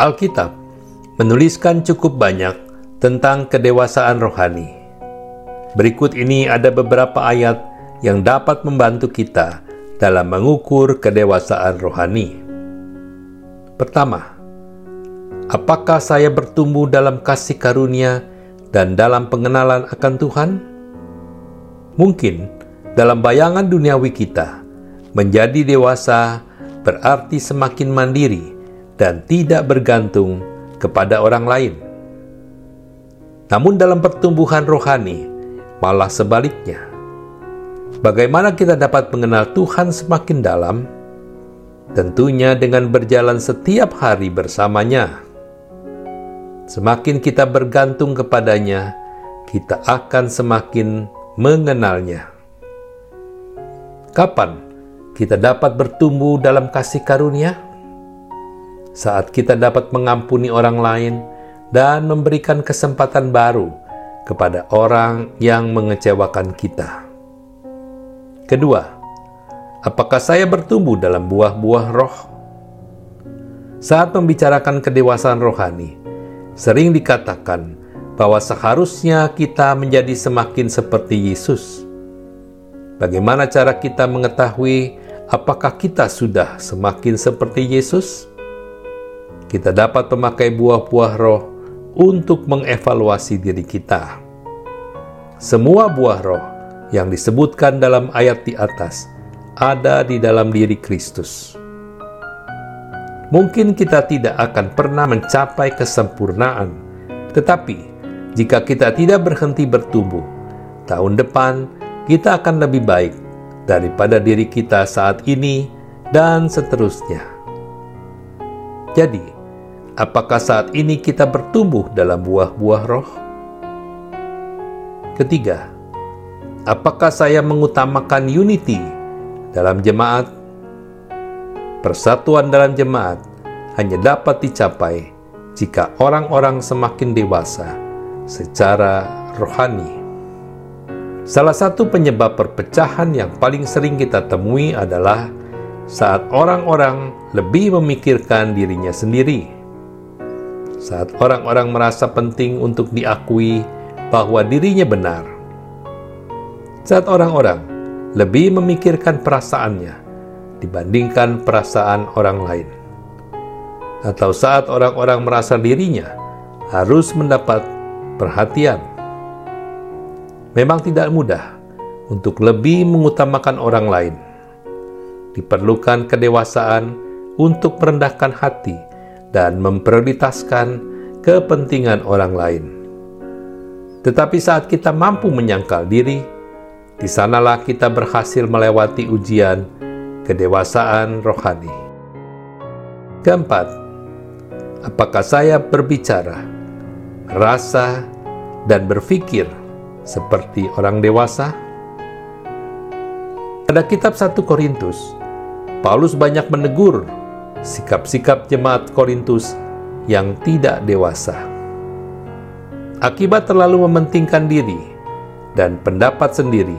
Alkitab menuliskan cukup banyak tentang kedewasaan rohani. Berikut ini ada beberapa ayat yang dapat membantu kita dalam mengukur kedewasaan rohani. Pertama, apakah saya bertumbuh dalam kasih karunia dan dalam pengenalan akan Tuhan? Mungkin dalam bayangan duniawi kita, menjadi dewasa berarti semakin mandiri dan tidak bergantung kepada orang lain. Namun, dalam pertumbuhan rohani, malah sebaliknya. Bagaimana kita dapat mengenal Tuhan semakin dalam? Tentunya dengan berjalan setiap hari bersamanya. Semakin kita bergantung kepadanya, kita akan semakin mengenalnya. Kapan kita dapat bertumbuh dalam kasih karunia? Saat kita dapat mengampuni orang lain dan memberikan kesempatan baru kepada orang yang mengecewakan kita. Kedua, apakah saya bertumbuh dalam buah-buah roh? Saat membicarakan kedewasaan rohani, sering dikatakan bahwa seharusnya kita menjadi semakin seperti Yesus. Bagaimana cara kita mengetahui apakah kita sudah semakin seperti Yesus? Kita dapat memakai buah-buah roh untuk mengevaluasi diri kita. Semua buah roh yang disebutkan dalam ayat di atas ada di dalam diri Kristus. Mungkin kita tidak akan pernah mencapai kesempurnaan, tetapi jika kita tidak berhenti bertumbuh, tahun depan kita akan lebih baik daripada diri kita saat ini dan seterusnya. Jadi, apakah saat ini kita bertumbuh dalam buah-buah roh? Ketiga, apakah saya mengutamakan unity dalam jemaat Persatuan dalam jemaat hanya dapat dicapai jika orang-orang semakin dewasa secara rohani. Salah satu penyebab perpecahan yang paling sering kita temui adalah saat orang-orang lebih memikirkan dirinya sendiri. Saat orang-orang merasa penting untuk diakui bahwa dirinya benar. Saat orang-orang lebih memikirkan perasaannya dibandingkan perasaan orang lain. Atau saat orang-orang merasa dirinya harus mendapat perhatian. Memang tidak mudah untuk lebih mengutamakan orang lain. Diperlukan kedewasaan untuk merendahkan hati dan memprioritaskan kepentingan orang lain. Tetapi saat kita mampu menyangkal diri, di sanalah kita berhasil melewati ujian kedewasaan rohani. Keempat, apakah saya berbicara, rasa, dan berpikir seperti orang dewasa? Pada kitab 1 Korintus, Paulus banyak menegur sikap-sikap jemaat Korintus yang tidak dewasa. Akibat terlalu mementingkan diri dan pendapat sendiri,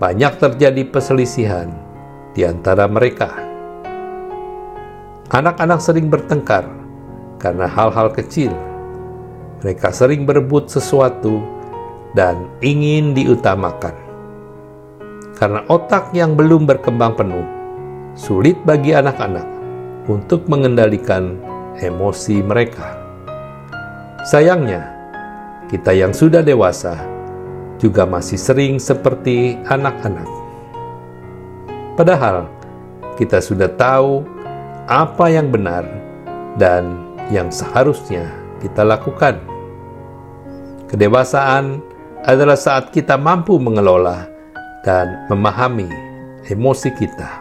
banyak terjadi perselisihan di antara mereka. Anak-anak sering bertengkar karena hal-hal kecil. Mereka sering berebut sesuatu dan ingin diutamakan. Karena otak yang belum berkembang penuh, sulit bagi anak-anak untuk mengendalikan emosi mereka. Sayangnya, kita yang sudah dewasa juga masih sering seperti anak-anak Padahal kita sudah tahu apa yang benar dan yang seharusnya kita lakukan. Kedewasaan adalah saat kita mampu mengelola dan memahami emosi kita.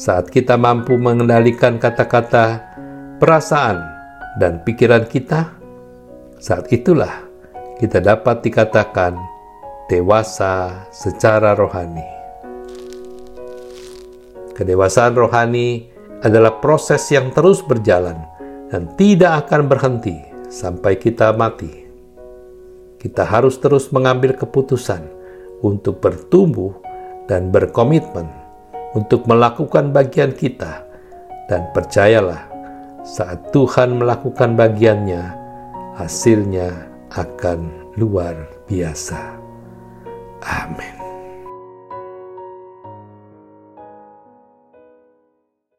Saat kita mampu mengendalikan kata-kata, perasaan, dan pikiran kita, saat itulah kita dapat dikatakan dewasa secara rohani. Kedewasaan rohani adalah proses yang terus berjalan dan tidak akan berhenti sampai kita mati. Kita harus terus mengambil keputusan untuk bertumbuh dan berkomitmen untuk melakukan bagian kita, dan percayalah saat Tuhan melakukan bagiannya, hasilnya akan luar biasa. Amin.